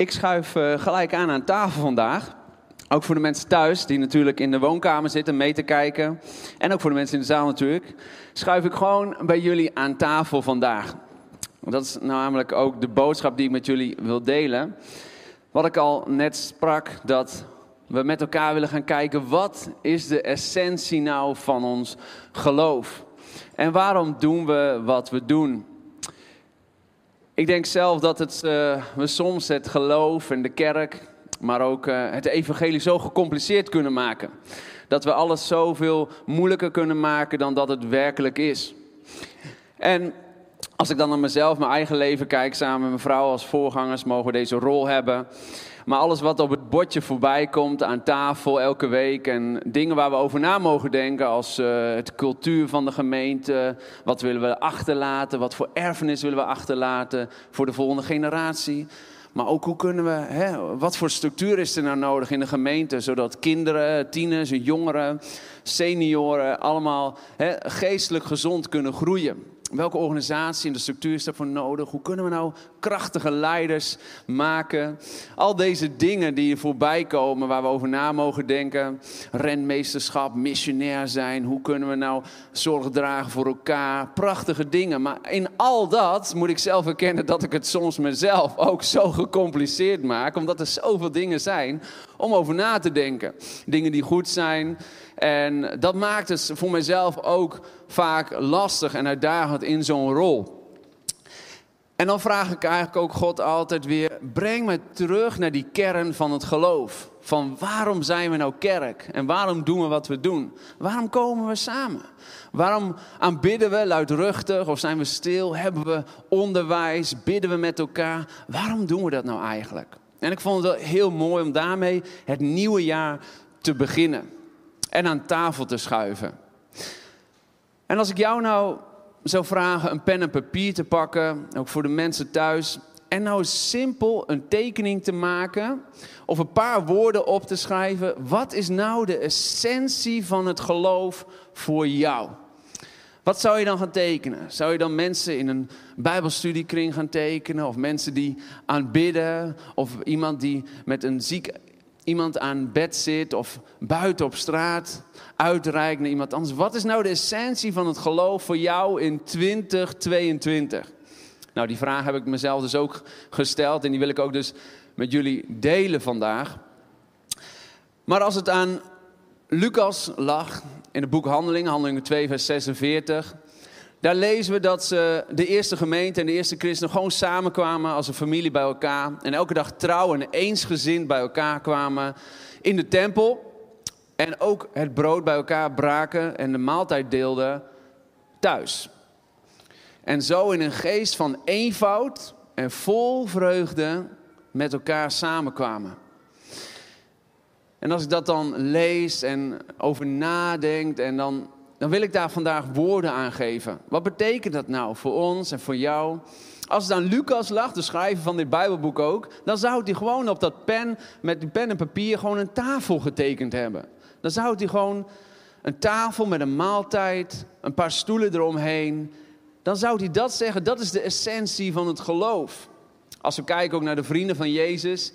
Ik schuif uh, gelijk aan aan tafel vandaag. Ook voor de mensen thuis die natuurlijk in de woonkamer zitten mee te kijken. En ook voor de mensen in de zaal natuurlijk. Schuif ik gewoon bij jullie aan tafel vandaag. Dat is namelijk ook de boodschap die ik met jullie wil delen. Wat ik al net sprak, dat we met elkaar willen gaan kijken. Wat is de essentie nou van ons geloof? En waarom doen we wat we doen? Ik denk zelf dat het, uh, we soms het geloof en de kerk, maar ook uh, het evangelie zo gecompliceerd kunnen maken. Dat we alles zoveel moeilijker kunnen maken dan dat het werkelijk is. En als ik dan naar mezelf, mijn eigen leven kijk, samen met mijn vrouw als voorgangers, mogen we deze rol hebben. Maar alles wat op het bordje voorbij komt aan tafel elke week en dingen waar we over na mogen denken als uh, het cultuur van de gemeente, wat willen we achterlaten, wat voor erfenis willen we achterlaten voor de volgende generatie. Maar ook hoe kunnen we, hè, wat voor structuur is er nou nodig in de gemeente, zodat kinderen, tieners, jongeren, senioren allemaal hè, geestelijk gezond kunnen groeien. Welke organisatie en de structuur is daarvoor nodig? Hoe kunnen we nou krachtige leiders maken? Al deze dingen die voorbij komen, waar we over na mogen denken. Renmeesterschap, missionair zijn. Hoe kunnen we nou zorg dragen voor elkaar? Prachtige dingen. Maar in al dat moet ik zelf erkennen dat ik het soms mezelf ook zo gecompliceerd maak. Omdat er zoveel dingen zijn om over na te denken. Dingen die goed zijn. En dat maakt het voor mezelf ook vaak lastig en uitdagend in zo'n rol. En dan vraag ik eigenlijk ook God altijd weer: breng me terug naar die kern van het geloof. Van waarom zijn we nou kerk? En waarom doen we wat we doen? Waarom komen we samen? Waarom aanbidden we luidruchtig of zijn we stil? Hebben we onderwijs? Bidden we met elkaar? Waarom doen we dat nou eigenlijk? En ik vond het heel mooi om daarmee het nieuwe jaar te beginnen en aan tafel te schuiven. En als ik jou nou zou vragen een pen en papier te pakken, ook voor de mensen thuis, en nou simpel een tekening te maken of een paar woorden op te schrijven. Wat is nou de essentie van het geloof voor jou? Wat zou je dan gaan tekenen? Zou je dan mensen in een Bijbelstudiekring gaan tekenen? Of mensen die aanbidden? Of iemand die met een ziek iemand aan bed zit of buiten op straat uitreikt naar iemand anders. Wat is nou de essentie van het geloof voor jou in 2022? Nou, die vraag heb ik mezelf dus ook gesteld en die wil ik ook dus met jullie delen vandaag. Maar als het aan Lucas lag in het boek Handelingen, Handelingen 2, vers 46, daar lezen we dat ze, de eerste gemeente en de eerste christenen gewoon samenkwamen als een familie bij elkaar. En elke dag trouw en eensgezind bij elkaar kwamen in de tempel. En ook het brood bij elkaar braken en de maaltijd deelden thuis. En zo in een geest van eenvoud en vol vreugde met elkaar samenkwamen. En als ik dat dan lees en over nadenk en dan dan wil ik daar vandaag woorden aan geven. Wat betekent dat nou voor ons en voor jou? Als aan Lucas lag, de schrijver van dit Bijbelboek ook, dan zou hij gewoon op dat pen, met die pen en papier, gewoon een tafel getekend hebben. Dan zou hij gewoon een tafel met een maaltijd, een paar stoelen eromheen. Dan zou hij dat zeggen, dat is de essentie van het geloof. Als we kijken ook naar de vrienden van Jezus,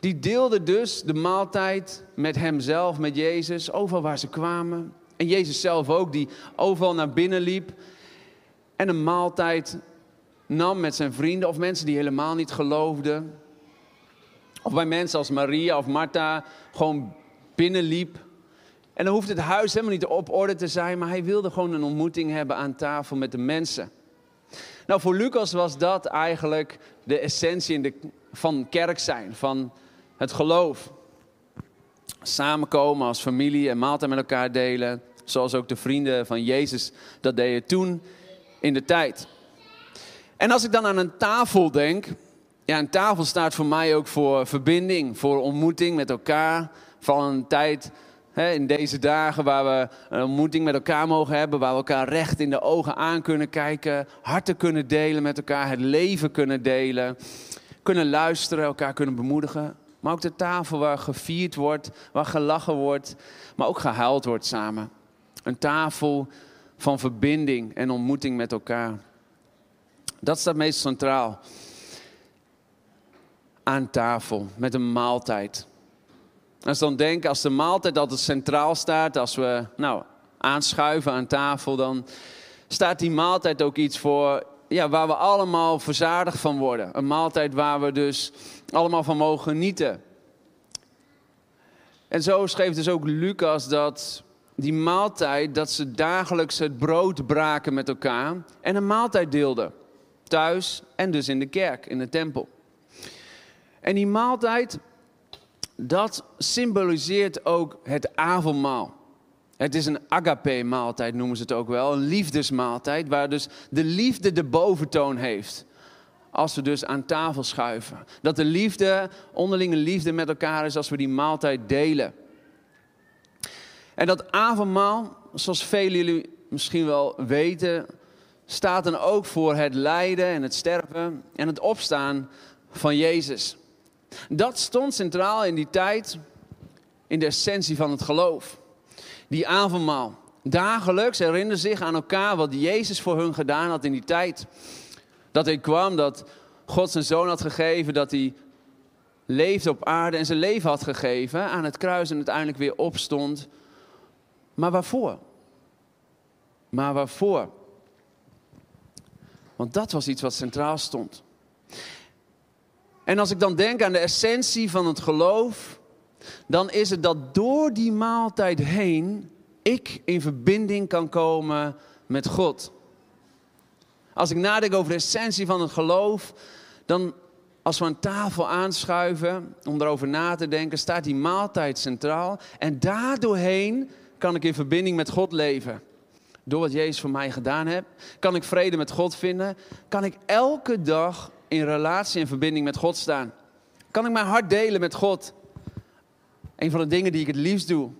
die deelden dus de maaltijd met hemzelf, met Jezus, overal waar ze kwamen. En Jezus zelf ook, die overal naar binnen liep en een maaltijd nam met zijn vrienden of mensen die helemaal niet geloofden. Of bij mensen als Maria of Martha gewoon binnenliep. En dan hoeft het huis helemaal niet op orde te zijn, maar hij wilde gewoon een ontmoeting hebben aan tafel met de mensen. Nou, voor Lucas was dat eigenlijk de essentie in de, van kerk zijn, van het geloof. Samenkomen als familie en maaltijd met elkaar delen. Zoals ook de vrienden van Jezus dat deden toen in de tijd. En als ik dan aan een tafel denk. Ja, een tafel staat voor mij ook voor verbinding, voor ontmoeting met elkaar. Van een tijd hè, in deze dagen waar we een ontmoeting met elkaar mogen hebben. Waar we elkaar recht in de ogen aan kunnen kijken. Harten kunnen delen met elkaar. Het leven kunnen delen. Kunnen luisteren, elkaar kunnen bemoedigen. Maar ook de tafel waar gevierd wordt, waar gelachen wordt, maar ook gehuild wordt samen. Een tafel van verbinding en ontmoeting met elkaar. Dat staat meest centraal. aan tafel met een maaltijd. Als dan denk, als de maaltijd altijd centraal staat, als we nou, aanschuiven aan tafel, dan staat die maaltijd ook iets voor ja, waar we allemaal verzadigd van worden. Een maaltijd waar we dus allemaal van mogen genieten. En zo schreef dus ook Lucas dat die maaltijd, dat ze dagelijks het brood braken met elkaar en een maaltijd deelden. Thuis en dus in de kerk, in de tempel. En die maaltijd, dat symboliseert ook het avondmaal. Het is een agape-maaltijd, noemen ze het ook wel. Een liefdesmaaltijd, waar dus de liefde de boventoon heeft. Als we dus aan tafel schuiven. Dat de liefde, onderlinge liefde met elkaar is als we die maaltijd delen. En dat avondmaal, zoals velen jullie misschien wel weten, staat dan ook voor het lijden en het sterven en het opstaan van Jezus. Dat stond centraal in die tijd in de essentie van het geloof. Die avondmaal. Dagelijks herinneren zich aan elkaar wat Jezus voor hun gedaan had in die tijd. Dat hij kwam, dat God zijn zoon had gegeven, dat hij leefde op aarde en zijn leven had gegeven aan het kruis en uiteindelijk weer opstond. Maar waarvoor? Maar waarvoor? Want dat was iets wat centraal stond. En als ik dan denk aan de essentie van het geloof, dan is het dat door die maaltijd heen ik in verbinding kan komen met God. Als ik nadenk over de essentie van het geloof, dan als we aan tafel aanschuiven om erover na te denken, staat die maaltijd centraal. En daardoorheen kan ik in verbinding met God leven. Door wat Jezus voor mij gedaan heeft, kan ik vrede met God vinden. Kan ik elke dag in relatie en verbinding met God staan. Kan ik mijn hart delen met God. Een van de dingen die ik het liefst doe.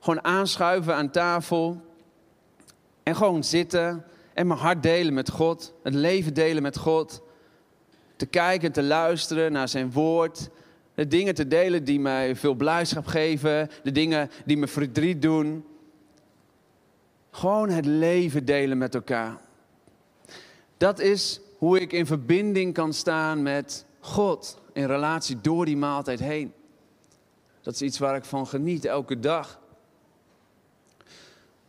Gewoon aanschuiven aan tafel. En gewoon zitten en mijn hart delen met God. Het leven delen met God. Te kijken, te luisteren naar zijn woord. De dingen te delen die mij veel blijdschap geven. De dingen die me verdriet doen. Gewoon het leven delen met elkaar. Dat is hoe ik in verbinding kan staan met God. In relatie door die maaltijd heen. Dat is iets waar ik van geniet elke dag.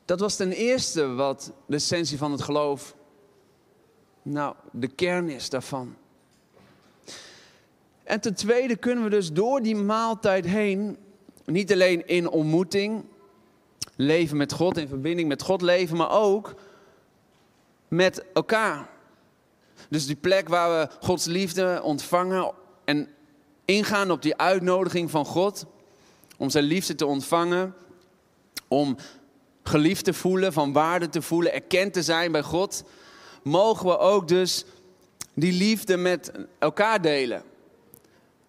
Dat was ten eerste wat de essentie van het geloof, nou, de kern is daarvan. En ten tweede kunnen we dus door die maaltijd heen, niet alleen in ontmoeting, leven met God, in verbinding met God leven, maar ook met elkaar. Dus die plek waar we Gods liefde ontvangen en ingaan op die uitnodiging van God, om zijn liefde te ontvangen, om geliefd te voelen, van waarde te voelen, erkend te zijn bij God, mogen we ook dus die liefde met elkaar delen.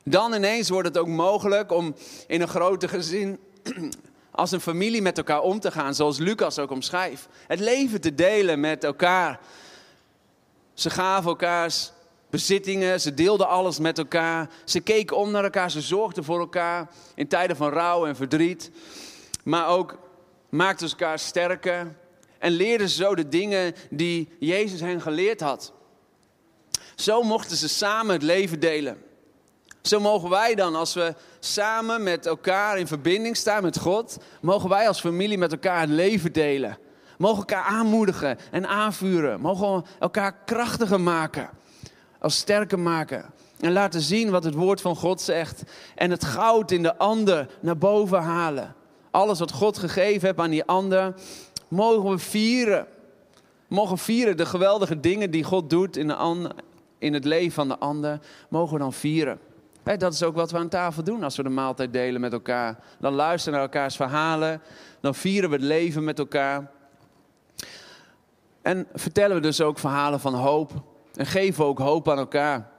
Dan ineens wordt het ook mogelijk om in een grote gezin als een familie met elkaar om te gaan, zoals Lucas ook omschrijft. Het leven te delen met elkaar. Ze gaven elkaars bezittingen, ze deelden alles met elkaar. Ze keken om naar elkaar, ze zorgden voor elkaar in tijden van rouw en verdriet. Maar ook maakten ze elkaar sterker en leerden ze zo de dingen die Jezus hen geleerd had. Zo mochten ze samen het leven delen. Zo mogen wij dan, als we samen met elkaar in verbinding staan met God, mogen wij als familie met elkaar het leven delen. Mogen elkaar aanmoedigen en aanvuren. Mogen elkaar krachtiger maken. Als sterker maken. En laten zien wat het woord van God zegt. En het goud in de ander naar boven halen. Alles wat God gegeven heeft aan die ander, mogen we vieren. Mogen vieren de geweldige dingen die God doet in, de in het leven van de ander. Mogen we dan vieren. Dat is ook wat we aan tafel doen als we de maaltijd delen met elkaar. Dan luisteren naar elkaars verhalen. Dan vieren we het leven met elkaar. En vertellen we dus ook verhalen van hoop. En geven ook hoop aan elkaar.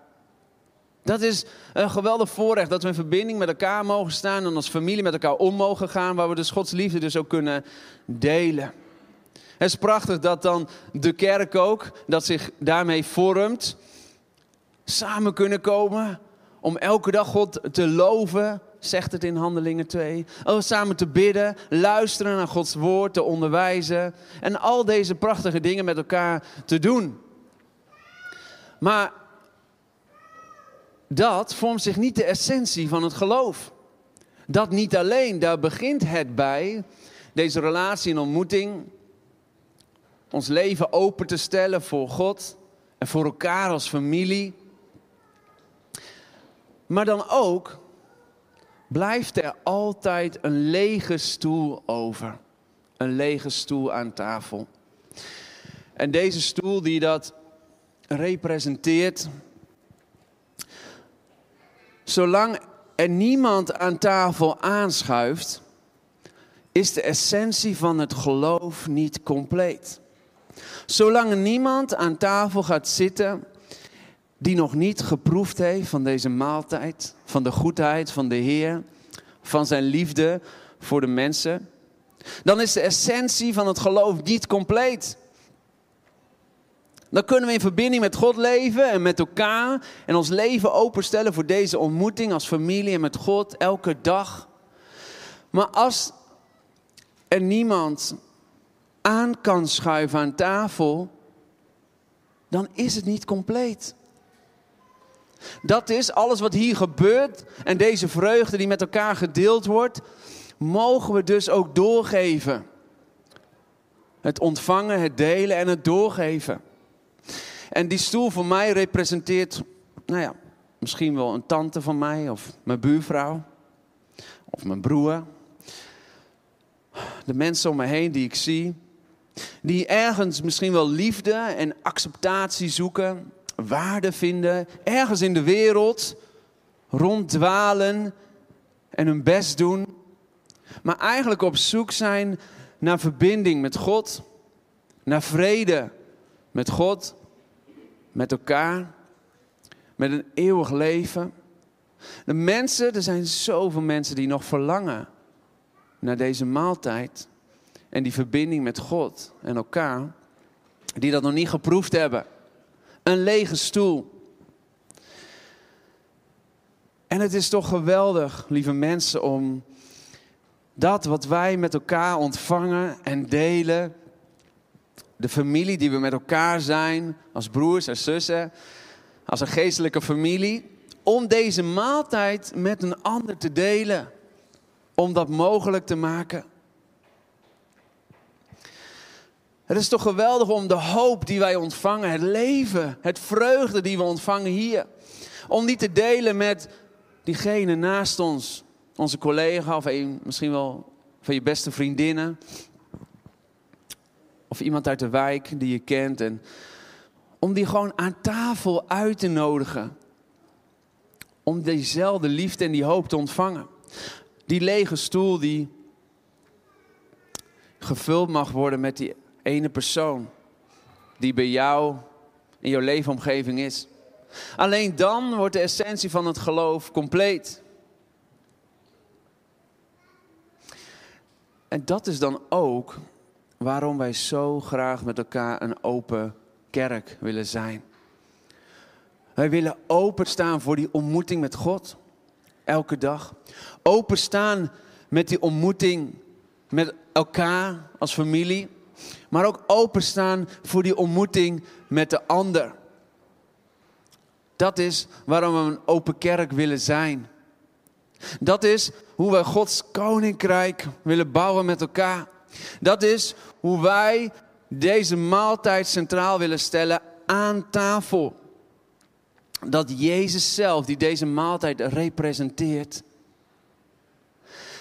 Dat is een geweldig voorrecht dat we in verbinding met elkaar mogen staan en als familie met elkaar om mogen gaan, waar we dus Gods liefde dus ook kunnen delen. Het is prachtig dat dan de kerk ook, dat zich daarmee vormt, samen kunnen komen om elke dag God te loven, zegt het in Handelingen 2. Om samen te bidden, luisteren naar Gods woord, te onderwijzen en al deze prachtige dingen met elkaar te doen. Maar dat vormt zich niet de essentie van het geloof. Dat niet alleen, daar begint het bij, deze relatie en ontmoeting, ons leven open te stellen voor God en voor elkaar als familie. Maar dan ook blijft er altijd een lege stoel over. Een lege stoel aan tafel. En deze stoel die dat representeert, zolang er niemand aan tafel aanschuift, is de essentie van het geloof niet compleet. Zolang niemand aan tafel gaat zitten die nog niet geproefd heeft van deze maaltijd, van de goedheid van de Heer, van zijn liefde voor de mensen, dan is de essentie van het geloof niet compleet. Dan kunnen we in verbinding met God leven en met elkaar en ons leven openstellen voor deze ontmoeting als familie en met God elke dag. Maar als er niemand aan kan schuiven aan tafel, dan is het niet compleet. Dat is alles wat hier gebeurt en deze vreugde die met elkaar gedeeld wordt, mogen we dus ook doorgeven. Het ontvangen, het delen en het doorgeven. En die stoel voor mij representeert, nou ja, misschien wel een tante van mij of mijn buurvrouw of mijn broer. De mensen om me heen die ik zie, die ergens misschien wel liefde en acceptatie zoeken, waarde vinden, ergens in de wereld ronddwalen en hun best doen, maar eigenlijk op zoek zijn naar verbinding met God, naar vrede met God, met elkaar, met een eeuwig leven. De mensen, er zijn zoveel mensen die nog verlangen naar deze maaltijd en die verbinding met God en elkaar, die dat nog niet geproefd hebben. Een lege stoel. En het is toch geweldig, lieve mensen, om dat wat wij met elkaar ontvangen en delen, de familie die we met elkaar zijn, als broers en zussen, als een geestelijke familie, om deze maaltijd met een ander te delen, om dat mogelijk te maken. Het is toch geweldig om de hoop die wij ontvangen, het leven, het vreugde die we ontvangen hier, om die te delen met diegene naast ons, onze collega of misschien wel van je beste vriendinnen. Of iemand uit de wijk die je kent. En om die gewoon aan tafel uit te nodigen. Om diezelfde liefde en die hoop te ontvangen. Die lege stoel die gevuld mag worden met die ene persoon. Die bij jou in jouw leefomgeving is. Alleen dan wordt de essentie van het geloof compleet. En dat is dan ook waarom wij zo graag met elkaar een open kerk willen zijn. Wij willen openstaan voor die ontmoeting met God. Elke dag. Openstaan met die ontmoeting met elkaar als familie. Maar ook openstaan voor die ontmoeting met de ander. Dat is waarom we een open kerk willen zijn. Dat is hoe wij Gods koninkrijk willen bouwen met elkaar. Dat is hoe wij deze maaltijd centraal willen stellen aan tafel. Dat Jezus zelf, die deze maaltijd representeert.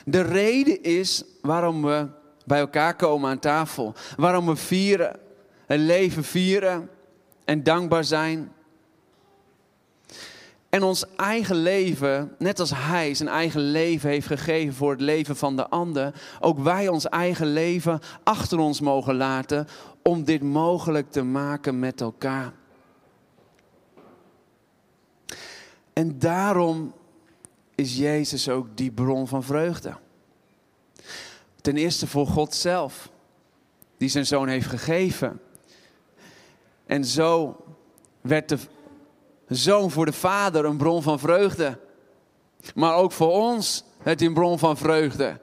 De reden is waarom we bij elkaar komen aan tafel. Waarom we vieren, het leven vieren en dankbaar zijn. En ons eigen leven, net als Hij zijn eigen leven heeft gegeven voor het leven van de ander, ook wij ons eigen leven achter ons mogen laten om dit mogelijk te maken met elkaar. En daarom is Jezus ook die bron van vreugde. Ten eerste voor God zelf, die zijn zoon heeft gegeven. En zo werd de zoon voor de vader een bron van vreugde. Maar ook voor ons het een bron van vreugde.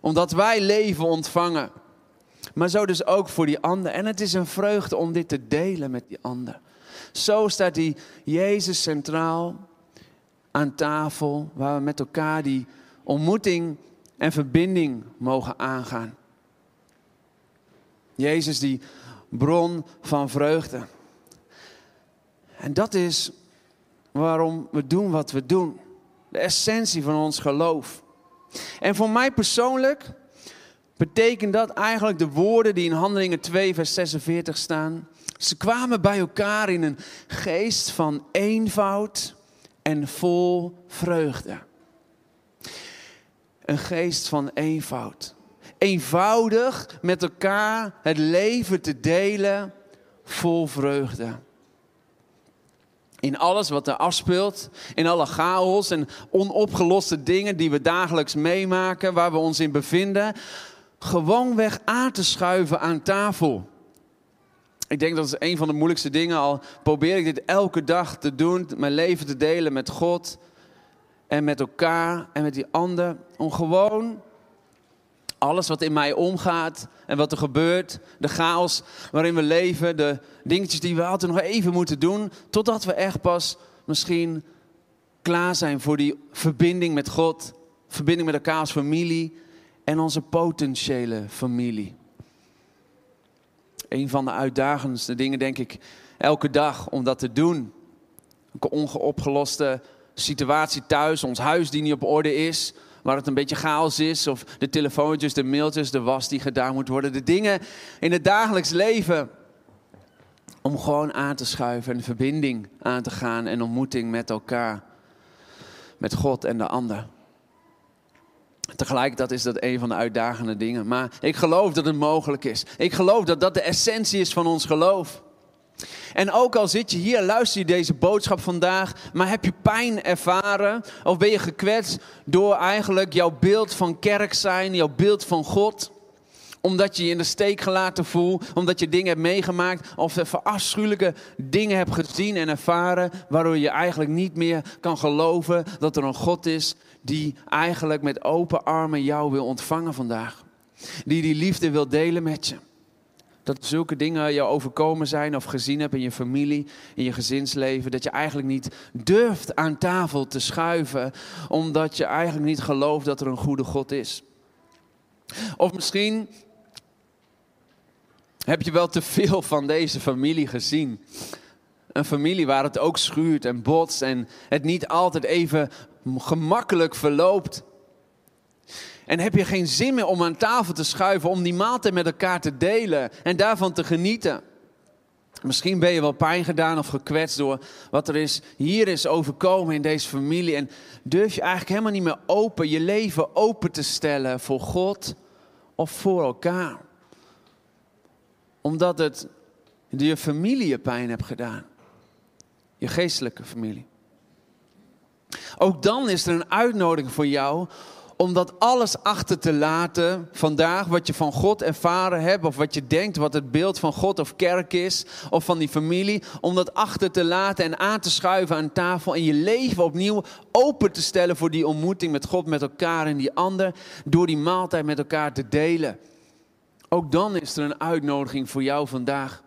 Omdat wij leven ontvangen. Maar zo dus ook voor die ander. En het is een vreugde om dit te delen met die ander. Zo staat die Jezus centraal aan tafel waar we met elkaar die ontmoeting en verbinding mogen aangaan. Jezus, die bron van vreugde. En dat is waarom we doen wat we doen. De essentie van ons geloof. En voor mij persoonlijk betekent dat eigenlijk de woorden die in Handelingen 2, vers 46 staan. Ze kwamen bij elkaar in een geest van eenvoud en vol vreugde. Een geest van eenvoud. Eenvoudig met elkaar het leven te delen vol vreugde. In alles wat er afspeelt, in alle chaos en onopgeloste dingen die we dagelijks meemaken, waar we ons in bevinden, gewoonweg aan te schuiven aan tafel. Ik denk dat is een van de moeilijkste dingen. Al probeer ik dit elke dag te doen, mijn leven te delen met God en met elkaar en met die ander. Om gewoon alles wat in mij omgaat en wat er gebeurt, de chaos waarin we leven, de dingetjes die we altijd nog even moeten doen, totdat we echt pas misschien klaar zijn voor die verbinding met God, verbinding met elkaar als familie en onze potentiële familie. Een van de uitdagendste dingen, denk ik, elke dag om dat te doen. Een ongeopgeloste situatie thuis, ons huis die niet op orde is, waar het een beetje chaos is, of de telefoontjes, de mailtjes, de was die gedaan moet worden, de dingen in het dagelijks leven. Om gewoon aan te schuiven en verbinding aan te gaan en ontmoeting met elkaar, met God en de ander. Tegelijkertijd is dat een van de uitdagende dingen. Maar ik geloof dat het mogelijk is. Ik geloof dat dat de essentie is van ons geloof. En ook al zit je hier, luister je deze boodschap vandaag, maar heb je pijn ervaren of ben je gekwetst door eigenlijk jouw beeld van kerk zijn, jouw beeld van God? Omdat je je in de steek gelaten voelt, omdat je dingen hebt meegemaakt of er afschuwelijke dingen hebt gezien en ervaren, waardoor je eigenlijk niet meer kan geloven dat er een God is die eigenlijk met open armen jou wil ontvangen vandaag. Die die liefde wil delen met je. Dat zulke dingen je overkomen zijn of gezien hebt in je familie, in je gezinsleven. Dat je eigenlijk niet durft aan tafel te schuiven, omdat je eigenlijk niet gelooft dat er een goede God is. Of misschien heb je wel te veel van deze familie gezien. Een familie waar het ook schuurt en botst en het niet altijd even gemakkelijk verloopt. En heb je geen zin meer om aan tafel te schuiven, om die maaltijd met elkaar te delen en daarvan te genieten. Misschien ben je wel pijn gedaan of gekwetst door wat er is, hier is overkomen in deze familie. En durf je eigenlijk helemaal niet meer open, je leven open te stellen voor God of voor elkaar. Omdat het je familie je pijn hebt gedaan. Je geestelijke familie. Ook dan is er een uitnodiging voor jou om dat alles achter te laten vandaag, wat je van God ervaren hebt, of wat je denkt, wat het beeld van God of kerk is, of van die familie, om dat achter te laten en aan te schuiven aan tafel en je leven opnieuw open te stellen voor die ontmoeting met God, met elkaar en die ander, door die maaltijd met elkaar te delen. Ook dan is er een uitnodiging voor jou vandaag.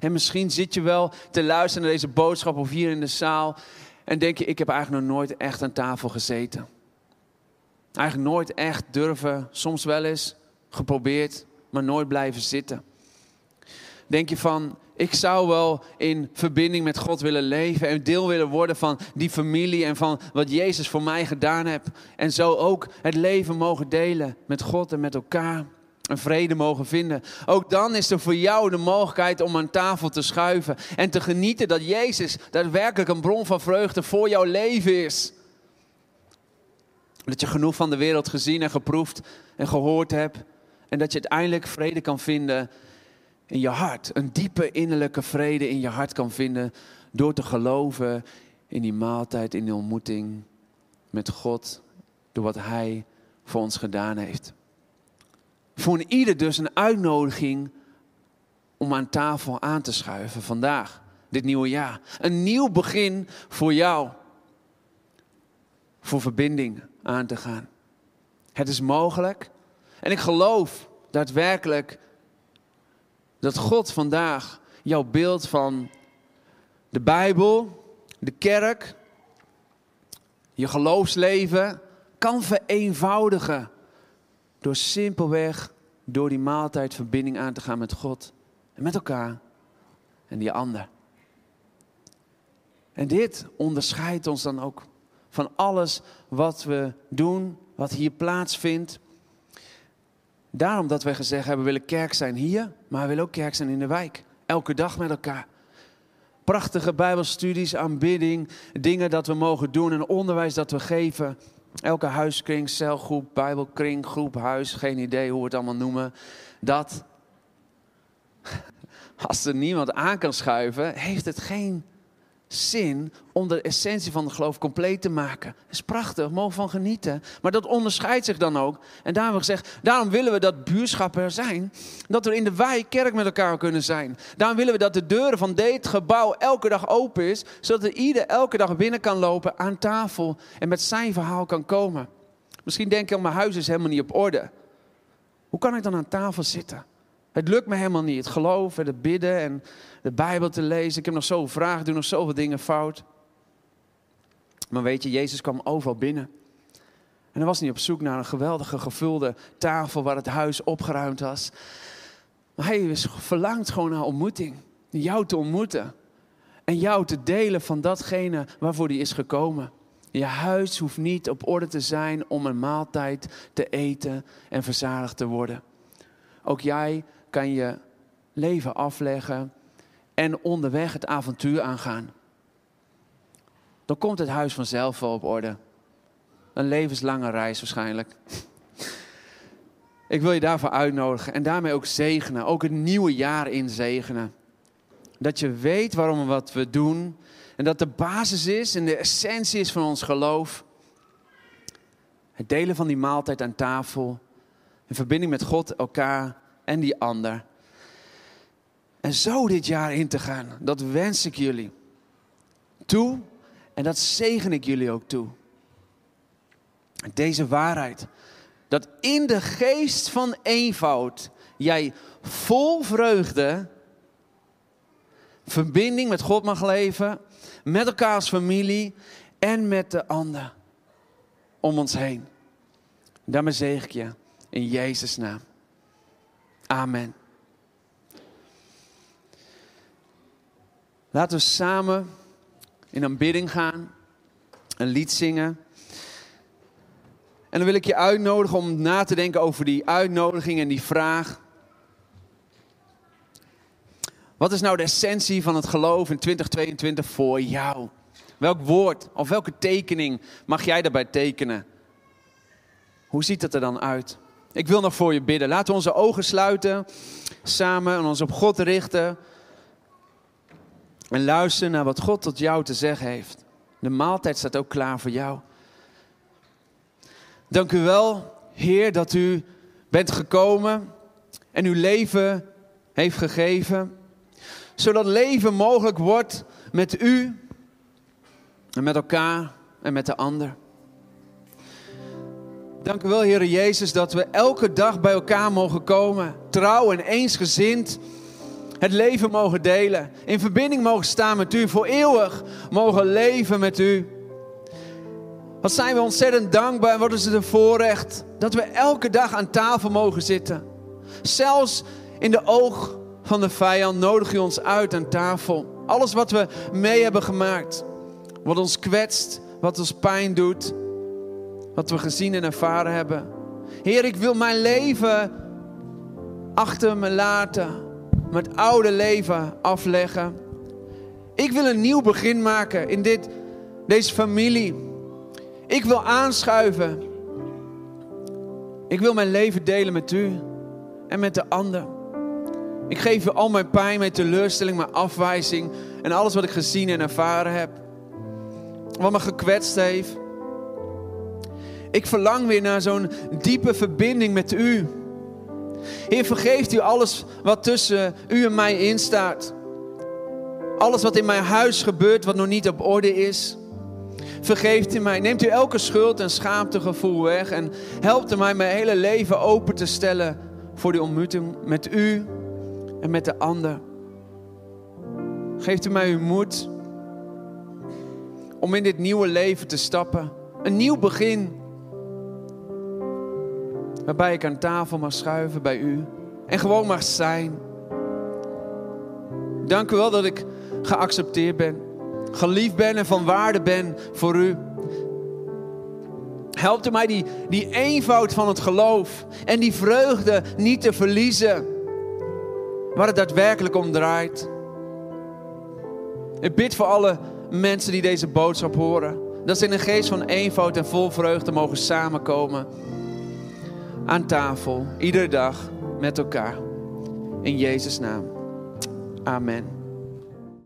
En misschien zit je wel te luisteren naar deze boodschap of hier in de zaal en denk je, ik heb eigenlijk nog nooit echt aan tafel gezeten. Eigenlijk nooit echt durven, soms wel eens geprobeerd, maar nooit blijven zitten. Denk je van, ik zou wel in verbinding met God willen leven en deel willen worden van die familie en van wat Jezus voor mij gedaan heeft. En zo ook het leven mogen delen met God en met elkaar en vrede mogen vinden. Ook dan is er voor jou de mogelijkheid om aan tafel te schuiven en te genieten dat Jezus daadwerkelijk een bron van vreugde voor jouw leven is. Dat je genoeg van de wereld gezien en geproefd en gehoord hebt en dat je uiteindelijk vrede kan vinden in je hart. Een diepe innerlijke vrede in je hart kan vinden door te geloven in die maaltijd, in die ontmoeting met God, door wat Hij voor ons gedaan heeft. Voor ieder dus een uitnodiging om aan tafel aan te schuiven vandaag, dit nieuwe jaar. Een nieuw begin voor jou. Voor verbinding aan te gaan. Het is mogelijk. En ik geloof daadwerkelijk dat God vandaag jouw beeld van de Bijbel, de kerk, je geloofsleven kan vereenvoudigen. Door simpelweg door die maaltijd verbinding aan te gaan met God en met elkaar en die ander. En dit onderscheidt ons dan ook van alles wat we doen, wat hier plaatsvindt. Daarom dat wij gezegd hebben, we willen kerk zijn hier, maar we willen ook kerk zijn in de wijk. Elke dag met elkaar. Prachtige bijbelstudies, aanbidding, dingen dat we mogen doen en onderwijs dat we geven. Elke huiskring, celgroep, bijbelkring, groep, huis, geen idee hoe we het allemaal noemen. Dat, als er niemand aan kan schuiven, heeft het geen zin om de essentie van het geloof compleet te maken. Dat is prachtig, mogen van genieten. Maar dat onderscheidt zich dan ook. En daarom gezegd, daarom willen we dat buurschap er zijn. Dat we in de wijk kerk met elkaar kunnen zijn. Daarom willen we dat de deuren van dit gebouw elke dag open is. Zodat er ieder elke dag binnen kan lopen aan tafel en met zijn verhaal kan komen. Misschien denk je, mijn huis is helemaal niet op orde. Hoe kan ik dan aan tafel zitten? Het lukt me helemaal niet. Het geloven, het bidden en de Bijbel te lezen. Ik heb nog zoveel vragen, doe nog zoveel dingen fout. Maar weet je, Jezus kwam overal binnen. En hij was niet op zoek naar een geweldige gevulde tafel waar het huis opgeruimd was. Maar hij verlangt gewoon naar ontmoeting. Jou te ontmoeten. En jou te delen van datgene waarvoor hij is gekomen. Je huis hoeft niet op orde te zijn om een maaltijd te eten en verzadigd te worden. Ook jij kan je leven afleggen en onderweg het avontuur aangaan. Dan komt het huis vanzelf wel op orde. Een levenslange reis waarschijnlijk. Ik wil je daarvoor uitnodigen en daarmee ook zegenen, ook het nieuwe jaar in zegenen. Dat je weet waarom we wat we doen en dat de basis is en de essentie is van ons geloof. Het delen van die maaltijd aan tafel, in verbinding met God, elkaar en die ander. En zo dit jaar in te gaan, dat wens ik jullie toe en dat zegen ik jullie ook toe. Deze waarheid, dat in de geest van eenvoud jij vol vreugde verbinding met God mag leven, met elkaar als familie en met de ander om ons heen. Daarmee zeg ik je in Jezus' naam. Amen. Laten we samen in aanbidding gaan, een lied zingen. En dan wil ik je uitnodigen om na te denken over die uitnodiging en die vraag. Wat is nou de essentie van het geloof in 2022 voor jou? Welk woord of welke tekening mag jij daarbij tekenen? Hoe ziet het er dan uit? Ik wil nog voor je bidden. Laten we onze ogen sluiten samen en ons op God richten. En luisteren naar wat God tot jou te zeggen heeft. De maaltijd staat ook klaar voor jou. Dank u wel, Heer, dat u bent gekomen en uw leven heeft gegeven. Zodat leven mogelijk wordt met u en met elkaar en met de ander. Dank u wel, Heer Jezus, dat we elke dag bij elkaar mogen komen. Trouw en eensgezind het leven mogen delen. In verbinding mogen staan met u. Voor eeuwig mogen leven met u. Wat zijn we ontzettend dankbaar en wat is het een voorrecht dat we elke dag aan tafel mogen zitten. Zelfs in de oog van de vijand nodig u ons uit aan tafel. Alles wat we mee hebben gemaakt, wat ons kwetst, wat ons pijn doet, wat we gezien en ervaren hebben. Heer, ik wil mijn leven achter me laten, mijn oude leven afleggen. Ik wil een nieuw begin maken in dit, deze familie. Ik wil aanschuiven. Ik wil mijn leven delen met u en met de ander. Ik geef u al mijn pijn, mijn teleurstelling, mijn afwijzing en alles wat ik gezien en ervaren heb. Wat me gekwetst heeft. Ik verlang weer naar zo'n diepe verbinding met u. Heer, vergeeft u alles wat tussen u en mij instaat. Alles wat in mijn huis gebeurt, wat nog niet op orde is. Vergeeft u mij. Neemt u elke schuld en schaamtegevoel weg. En helpt u mij mijn hele leven open te stellen voor die ontmoeting met u en met de ander. Geeft u mij uw moed om in dit nieuwe leven te stappen Een nieuw begin. Waarbij ik aan tafel mag schuiven bij u. En gewoon mag zijn. Dank u wel dat ik geaccepteerd ben. Geliefd ben en van waarde ben voor u. Helpt u mij die, die eenvoud van het geloof en die vreugde niet te verliezen. Waar het daadwerkelijk om draait. Ik bid voor alle mensen die deze boodschap horen. Dat ze in een geest van eenvoud en vol vreugde mogen samenkomen. Aan tafel, iedere dag met elkaar. In Jezus' naam. Amen.